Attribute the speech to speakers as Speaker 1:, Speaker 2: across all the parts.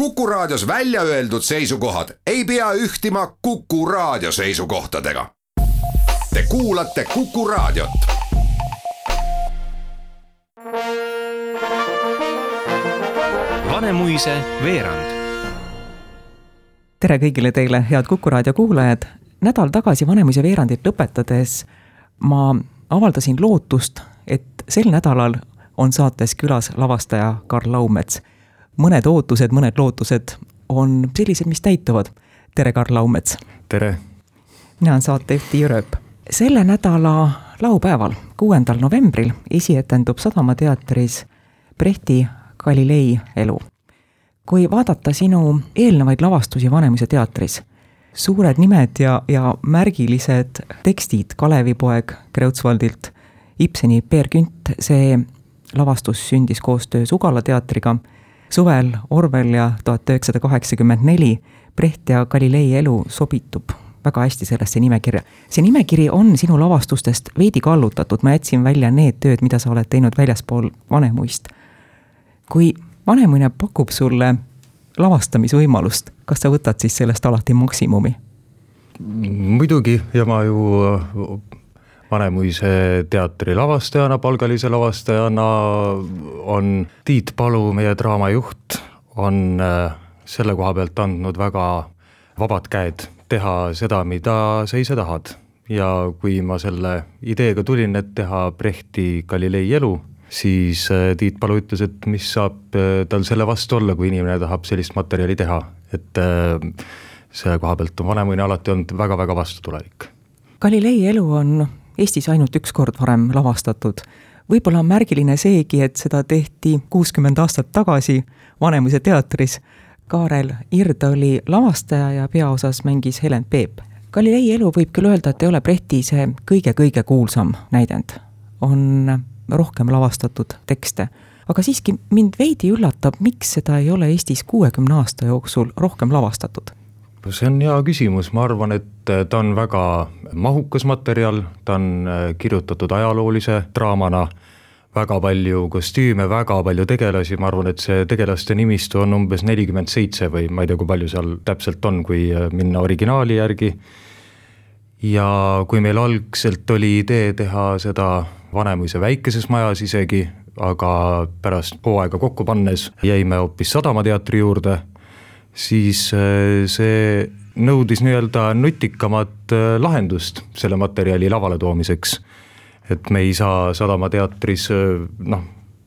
Speaker 1: Kuku Raadios välja öeldud seisukohad ei pea ühtima Kuku Raadio seisukohtadega. Te kuulate Kuku Raadiot.
Speaker 2: Vanemuise veerand.
Speaker 3: tere kõigile teile, head Kuku Raadio kuulajad. nädal tagasi Vanemuise veerandit lõpetades ma avaldasin lootust, et sel nädalal on saates külas lavastaja Karl Laumets mõned ootused, mõned lootused on sellised, mis täituvad. tere, Karl Laumets!
Speaker 4: tere!
Speaker 3: mina olen saatejuht Tiia Rööp. selle nädala laupäeval, kuuendal novembril esietendub Sadama teatris Brehti Galilei elu. kui vaadata sinu eelnevaid lavastusi Vanemuise teatris, suured nimed ja, ja märgilised tekstid Kalevipoeg Kreutzwaldilt, Ibseni Peer Künt, see lavastus sündis koostöös Ugala teatriga suvel Orwell ja tuhat üheksasada kaheksakümmend neli, Brecht ja Galilei elu sobitub väga hästi sellesse nimekirja. see nimekiri on sinu lavastustest veidi kallutatud, ma jätsin välja need tööd, mida sa oled teinud väljaspool Vanemuist. kui Vanemuine pakub sulle lavastamisvõimalust, kas sa võtad siis sellest alati maksimumi?
Speaker 4: muidugi ja ma ju Vanemuise teatri lavastajana, palgalise lavastajana on Tiit Palu, meie draamajuht, on äh, selle koha pealt andnud väga vabad käed teha seda, mida sa ise tahad. ja kui ma selle ideega tulin, et teha Brehti Galilei elu, siis äh, Tiit Palu ütles, et mis saab äh, tal selle vastu olla, kui inimene tahab sellist materjali teha, et selle koha pealt on Vanemuine alati olnud väga-väga vastutulelik.
Speaker 3: Galilei elu on Eestis ainult üks kord varem lavastatud. võib-olla on märgiline seegi, et seda tehti kuuskümmend aastat tagasi Vanemuise teatris. Kaarel Ird oli lavastaja ja peaosas mängis Helen Peep. Galilei elu võib küll öelda, et ei ole Brehti see kõige-kõige kuulsam näidend. on rohkem lavastatud tekste aga siiski mind veidi üllatab, miks seda ei ole Eestis kuuekümne aasta jooksul rohkem lavastatud
Speaker 4: see on hea küsimus, ma arvan, et äh, ta on väga mahukas materjal, ta on äh, kirjutatud ajaloolise draamana, väga palju kostüüme, väga palju tegelasi, ma arvan, et see tegelaste nimistu on umbes nelikümmend seitse või ma ei tea, kui palju seal täpselt on, kui äh, minna originaali järgi. ja kui meil algselt oli idee teha seda Vanemuise väikeses majas isegi, aga pärast hooaega kokku pannes jäime hoopis Sadama teatri juurde siis äh, see nõudis nii-öelda nutikamat äh, lahendust selle materjali lavale toomiseks. et me ei saa Sadama teatris äh, noh,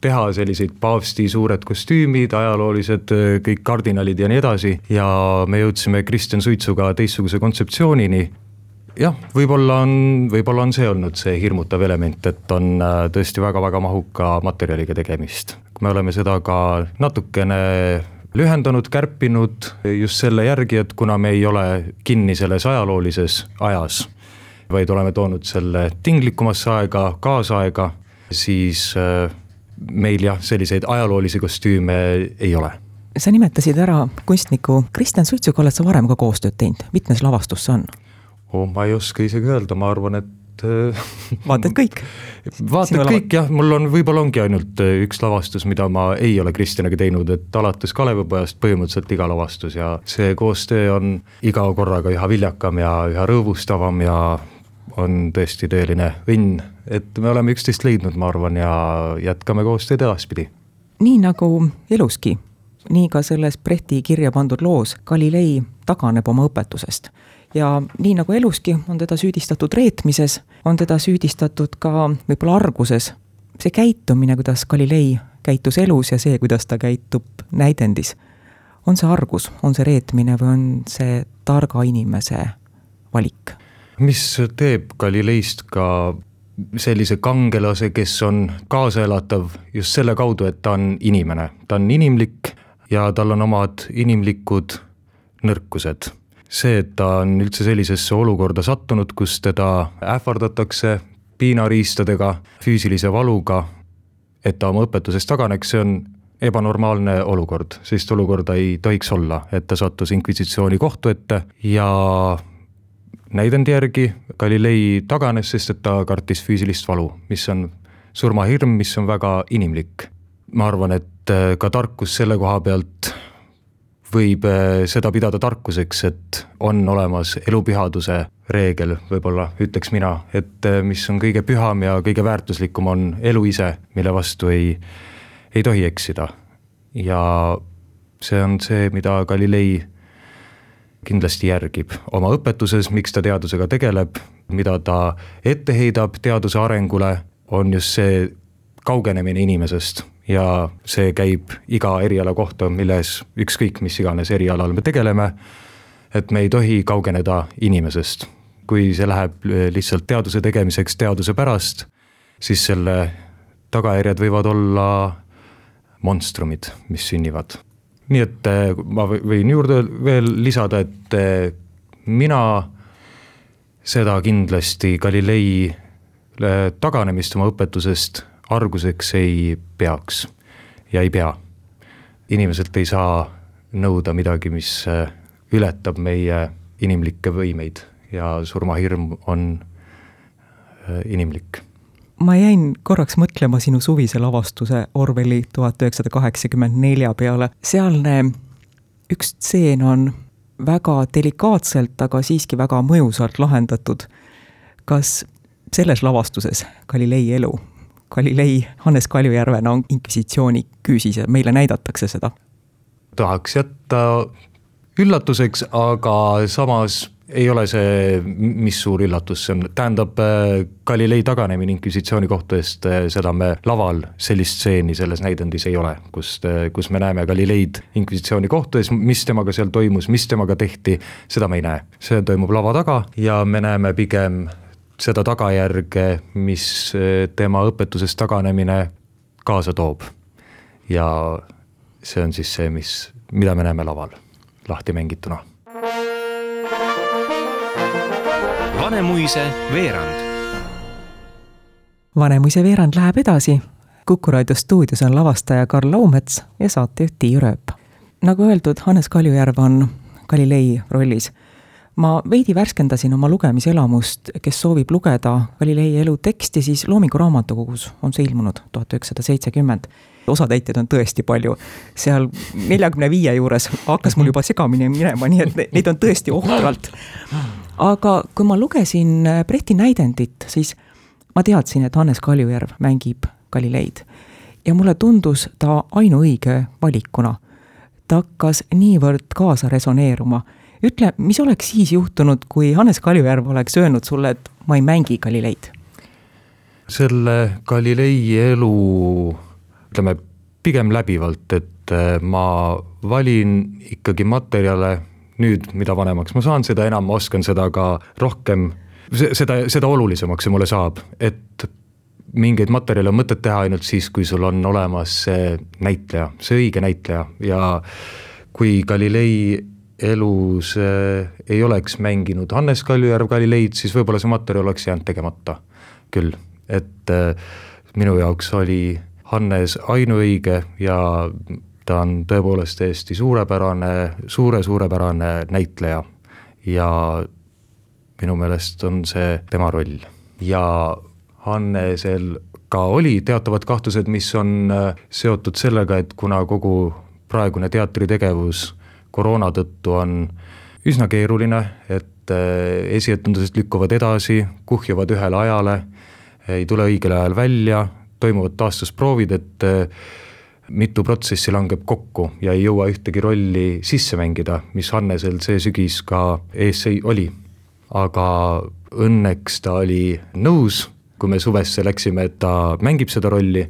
Speaker 4: teha selliseid paavsti suured kostüümid, ajaloolised kõik kardinalid ja nii edasi ja me jõudsime Kristjan Suitsuga teistsuguse kontseptsioonini jah, võib-olla on, võib-olla on see olnud see hirmutav element, et on tõesti väga-väga mahuka materjaliga tegemist. me oleme seda ka natukene lühendanud, kärpinud just selle järgi, et kuna me ei ole kinni selles ajaloolises ajas, vaid oleme toonud selle tinglikumasse aega, kaasaega, siis äh, meil jah, selliseid ajaloolisi kostüüme ei ole.
Speaker 3: Sa nimetasid ära kunstniku Kristjan Suitsuga oled sa varem ka koostööd teinud, mitmes lavastus see on?
Speaker 4: oh, ma ei oska isegi öelda, ma arvan, et
Speaker 3: et vaata, et kõik.
Speaker 4: vaata, et kõik jah, mul on, võib-olla ongi ainult äh, üks lavastus, mida ma ei ole Kristjaniga teinud, et alates Kalevipojast põhimõtteliselt iga lavastus ja see koostöö on iga korraga üha viljakam ja üha rõõmustavam ja on tõesti tõeline õnn, et me oleme üksteist leidnud, ma arvan, ja jätkame koostööd edaspidi.
Speaker 3: nii nagu eluski, nii ka selles Brehti kirja pandud loos Galilei taganeb oma õpetusest ja nii nagu eluski, on teda süüdistatud reetmises, on teda süüdistatud ka võib-olla arguses. see käitumine, kuidas Galilei käitus elus ja see, kuidas ta käitub näidendis, on see argus, on see reetmine või on see targa inimese valik?
Speaker 4: mis teeb Galileist ka sellise kangelase, kes on kaasaelatav just selle kaudu, et ta on inimene, ta on inimlik ja tal on omad inimlikud nõrkused see, et ta on üldse sellisesse olukorda sattunud, kus teda ähvardatakse piinariistadega, füüsilise valuga, et ta oma õpetusest taganeks, see on ebanormaalne olukord, sellist olukorda ei tohiks olla, et ta sattus inkvisitsiooni kohtu ette ja näidendi järgi Galilei taganes, sest et ta kartis füüsilist valu, mis on surmahirm, mis on väga inimlik. Ma arvan, et ka tarkus selle koha pealt võib äh, seda pidada tarkuseks, et on olemas elupühaduse reegel, võib-olla ütleks mina, et äh, mis on kõige püham ja kõige väärtuslikum, on elu ise, mille vastu ei, ei tohi eksida. ja see on see, mida Galilei kindlasti järgib oma õpetuses, miks ta teadusega tegeleb, mida ta ette heidab teaduse arengule, on just see kaugenemine inimesest ja see käib iga eriala kohta, milles ükskõik mis iganes erialal me tegeleme, et me ei tohi kaugeneda inimesest. kui see läheb lihtsalt teaduse tegemiseks teaduse pärast, siis selle tagajärjed võivad olla monstrumid, mis sünnivad. nii et eh, ma võin juurde veel lisada, et eh, mina seda kindlasti Galilei taganemist oma õpetusest arguseks ei peaks ja ei pea. inimeselt ei saa nõuda midagi, mis äh, ületab meie inimlikke võimeid ja surmahirm on äh, inimlik
Speaker 3: ma jäin korraks mõtlema sinu suvise lavastuse Orwelli tuhat üheksasada kaheksakümmend nelja peale, sealne üks stseen on väga delikaatselt, aga siiski väga mõjusalt lahendatud. kas selles lavastuses Galilei elu Galilei Hannes Kaljujärvena on inkvisitsiooni küüsis ja meile näidatakse seda.
Speaker 4: tahaks jätta üllatuseks, aga samas ei ole see mis suur üllatus, see on, tähendab Galilei taganemine inkvisitsiooni kohtu eest, seda me laval, sellist stseeni selles näidendis ei ole, kus, kus me näeme Galileid inkvisitsiooni kohtu ees, mis temaga seal toimus, mis temaga tehti, seda me ei näe. see toimub lava taga ja me näeme pigem seda tagajärge, mis eh, tema õpetusest taganemine kaasa toob. ja see on siis see, mis, mida me näeme laval lahti mängituna.
Speaker 2: Vanemuise veerand.
Speaker 3: Vanemuise veerand läheb edasi. kuku raadio stuudios on lavastaja Karl Laumets ja saatejuht Tiiu Rööp. nagu öeldud, Hannes Kaljujärv on Galilei rollis ma veidi värskendasin oma lugemiselamust, kes soovib lugeda Galilei elu teksti, siis Loomingu Raamatukogus on see ilmunud tuhat üheksasada seitsekümmend. osatäitjaid on tõesti palju, seal neljakümne viie juures hakkas mul juba segamini minema, nii et neid on tõesti ohtralt. aga kui ma lugesin Brehti näidendit, siis ma teadsin, et Hannes Kaljujärv mängib Galileid. ja mulle tundus ta ainuõige valikuna. ta hakkas niivõrd kaasa resoneeruma ütle, mis oleks siis juhtunud, kui Hannes Kaljujärv oleks öelnud sulle, et ma ei mängi Galileid?
Speaker 4: selle Galilei elu ütleme pigem läbivalt, et äh, ma valin ikkagi materjale nüüd, mida vanemaks ma saan, seda enam ma oskan seda ka rohkem, seda, seda olulisemaks see mulle saab, et mingeid materjale on mõtet teha ainult siis, kui sul on olemas see näitleja, see õige näitleja ja kui Galilei elus äh, ei oleks mänginud Hannes Kaljujärv Galileid, siis võib-olla see materjal oleks jäänud tegemata küll, et äh, minu jaoks oli Hannes ainuõige ja ta on tõepoolest täiesti suurepärane, suure-suurepärane näitleja. Ja minu meelest on see tema roll. Ja Hannesel ka oli teatavad kahtlused, mis on äh, seotud sellega, et kuna kogu praegune teatritegevus koroona tõttu on üsna keeruline, et äh, esietendused lükkuvad edasi, kuhjuvad ühele ajale, ei tule õigel ajal välja, toimuvad taastusproovid, et äh, mitu protsessi langeb kokku ja ei jõua ühtegi rolli sisse mängida, mis Hannesel see sügis ka ees oli. aga õnneks ta oli nõus, kui me suvesse läksime, et ta mängib seda rolli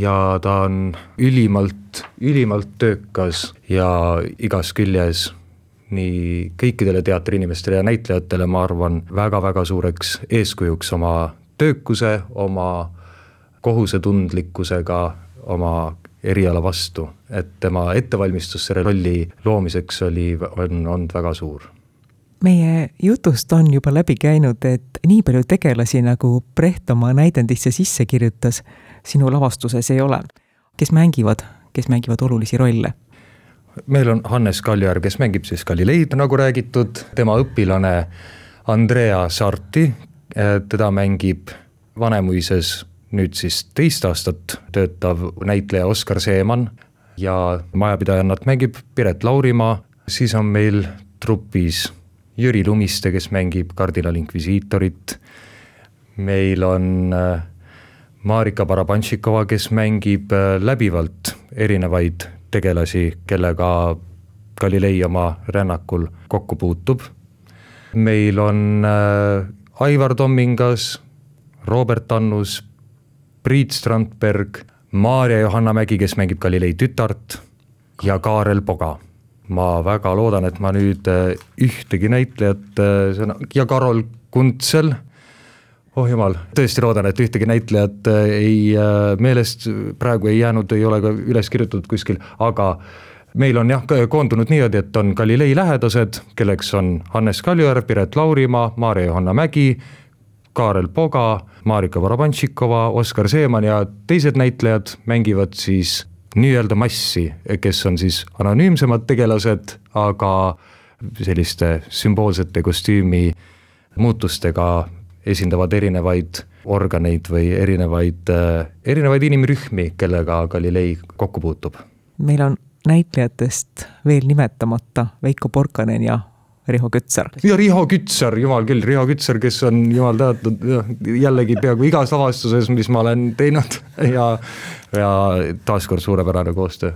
Speaker 4: ja ta on ülimalt, ülimalt töökas ja igas küljes nii kõikidele teatriinimestele ja näitlejatele, ma arvan, väga-väga suureks eeskujuks oma töökuse, oma kohusetundlikkusega, oma eriala vastu, et tema ettevalmistus selle rolli loomiseks oli, on olnud väga suur.
Speaker 3: Meie jutust on juba läbi käinud, et nii palju tegelasi, nagu Brecht oma näidendisse sisse kirjutas, sinu lavastuses ei ole. kes mängivad, kes mängivad olulisi rolle?
Speaker 4: meil on Hannes Kaljujärv, kes mängib siis Galileid, nagu räägitud, tema õpilane Andrea Sarti, teda mängib Vanemuises nüüd siis teist aastat töötav näitleja Oskar Seeman. ja majapidajannat mängib Piret Laurimaa, siis on meil trupis Jüri Lumiste, kes mängib kardinal Inquisitorit, meil on äh, Marika Barabantšikova, kes mängib äh, läbivalt erinevaid tegelasi, kellega Galilei oma rännakul kokku puutub. meil on äh, Aivar Tommingas, Robert Annus, Priit Strandberg, Maarja Johanna Mägi, kes mängib Galilei tütart ja Kaarel Poga ma väga loodan, et ma nüüd äh, ühtegi näitlejat, ja Karol Kuntsel, oh jumal, tõesti loodan, et ühtegi näitlejat äh, ei, meelest praegu ei jäänud, ei ole ka üles kirjutatud kuskil, aga meil on jah, koondunud niimoodi, et on Galilei lähedased, kelleks on Hannes Kaljujärv, Piret Laurimaa, Maarja-Johanna Mägi, Kaarel Poga, Marika Vorobantšikova, Oskar Seeman ja teised näitlejad mängivad siis nii-öelda massi, kes on siis anonüümsemad tegelased, aga selliste sümboolsete kostüümi muutustega esindavad erinevaid organeid või erinevaid, erinevaid inimrühmi, kellega Galilei kokku puutub.
Speaker 3: meil on näitlejatest veel nimetamata Veiko Porkanen ja Riho Kütsar.
Speaker 4: ja Riho Kütsar, jumal küll, Riho Kütsar, kes on jumal tänatud jällegi peaaegu igas lavastuses, mis ma olen teinud ja, ja taaskord suurepärane koostöö.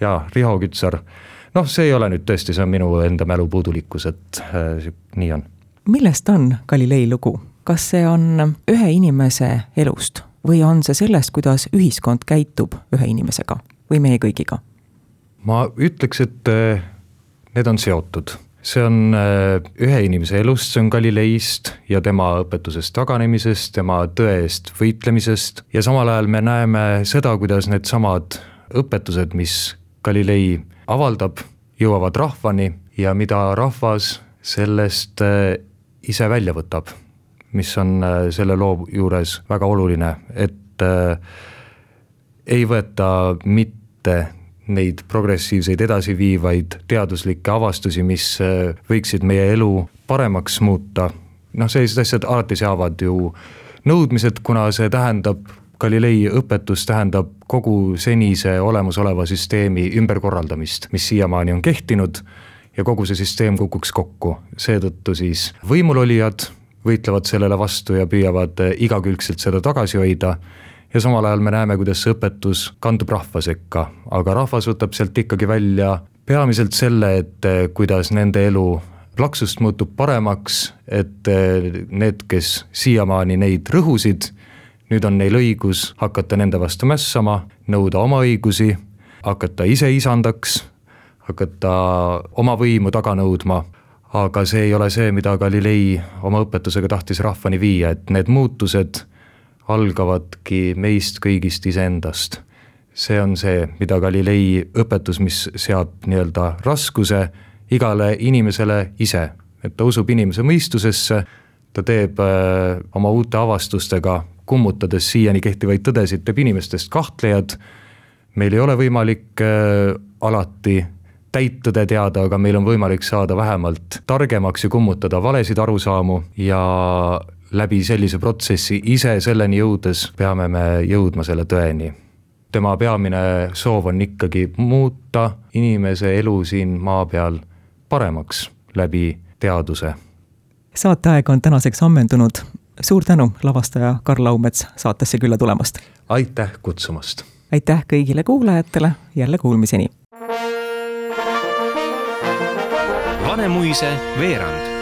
Speaker 4: ja Riho Kütsar, noh, see ei ole nüüd tõesti, see on minu enda mälu puudulikkus, et äh, nii on.
Speaker 3: millest on Galilei lugu, kas see on ühe inimese elust või on see sellest, kuidas ühiskond käitub ühe inimesega või meie kõigiga?
Speaker 4: ma ütleks, et äh, need on seotud see on äh, ühe inimese elust, see on Galileist ja tema õpetusest taganemisest, tema tõe eest võitlemisest ja samal ajal me näeme seda, kuidas needsamad õpetused, mis Galilei avaldab, jõuavad rahvani ja mida rahvas sellest äh, ise välja võtab. Mis on äh, selle loo juures väga oluline, et ei võeta mitte neid progressiivseid edasiviivaid teaduslikke avastusi, mis äh, võiksid meie elu paremaks muuta. noh, sellised asjad alati seavad ju nõudmised, kuna see tähendab, Galilei õpetus tähendab kogu senise olemasoleva süsteemi ümberkorraldamist, mis siiamaani on kehtinud ja kogu see süsteem kukuks kokku, seetõttu siis võimulolijad võitlevad sellele vastu ja püüavad äh, igakülgselt seda tagasi hoida. Ja samal ajal me näeme, kuidas see õpetus kandub rahva sekka, aga rahvas võtab sealt ikkagi välja peamiselt selle, et eh, kuidas nende elu plaksust muutub paremaks, et eh, need, kes siiamaani neid rõhusid, nüüd on neil õigus hakata nende vastu mässama, nõuda oma õigusi, hakata ise isandaks, hakata oma võimu taga nõudma, aga see ei ole see, mida Galilei oma õpetusega tahtis rahvani viia, et need muutused algavadki meist kõigist iseendast. see on see, mida Galilei õpetus, mis seab nii-öelda raskuse igale inimesele ise, et ta usub inimese mõistusesse, ta teeb äh, oma uute avastustega, kummutades siiani kehtivaid tõdesid, teeb inimestest kahtlejad, meil ei ole võimalik äh, alati täit tõde teada, aga meil on võimalik saada vähemalt targemaks ja kummutada valesid arusaamu ja läbi sellise protsessi ise selleni jõudes peame me jõudma selle tõeni. tema peamine soov on ikkagi muuta inimese elu siin maa peal paremaks läbi teaduse.
Speaker 3: saateaeg on tänaseks ammendunud. suur tänu, lavastaja Karl Laumets saatesse külla tulemast.
Speaker 4: aitäh kutsumast.
Speaker 3: aitäh kõigile kuulajatele, jälle kuulmiseni.
Speaker 2: Vanemuise veerand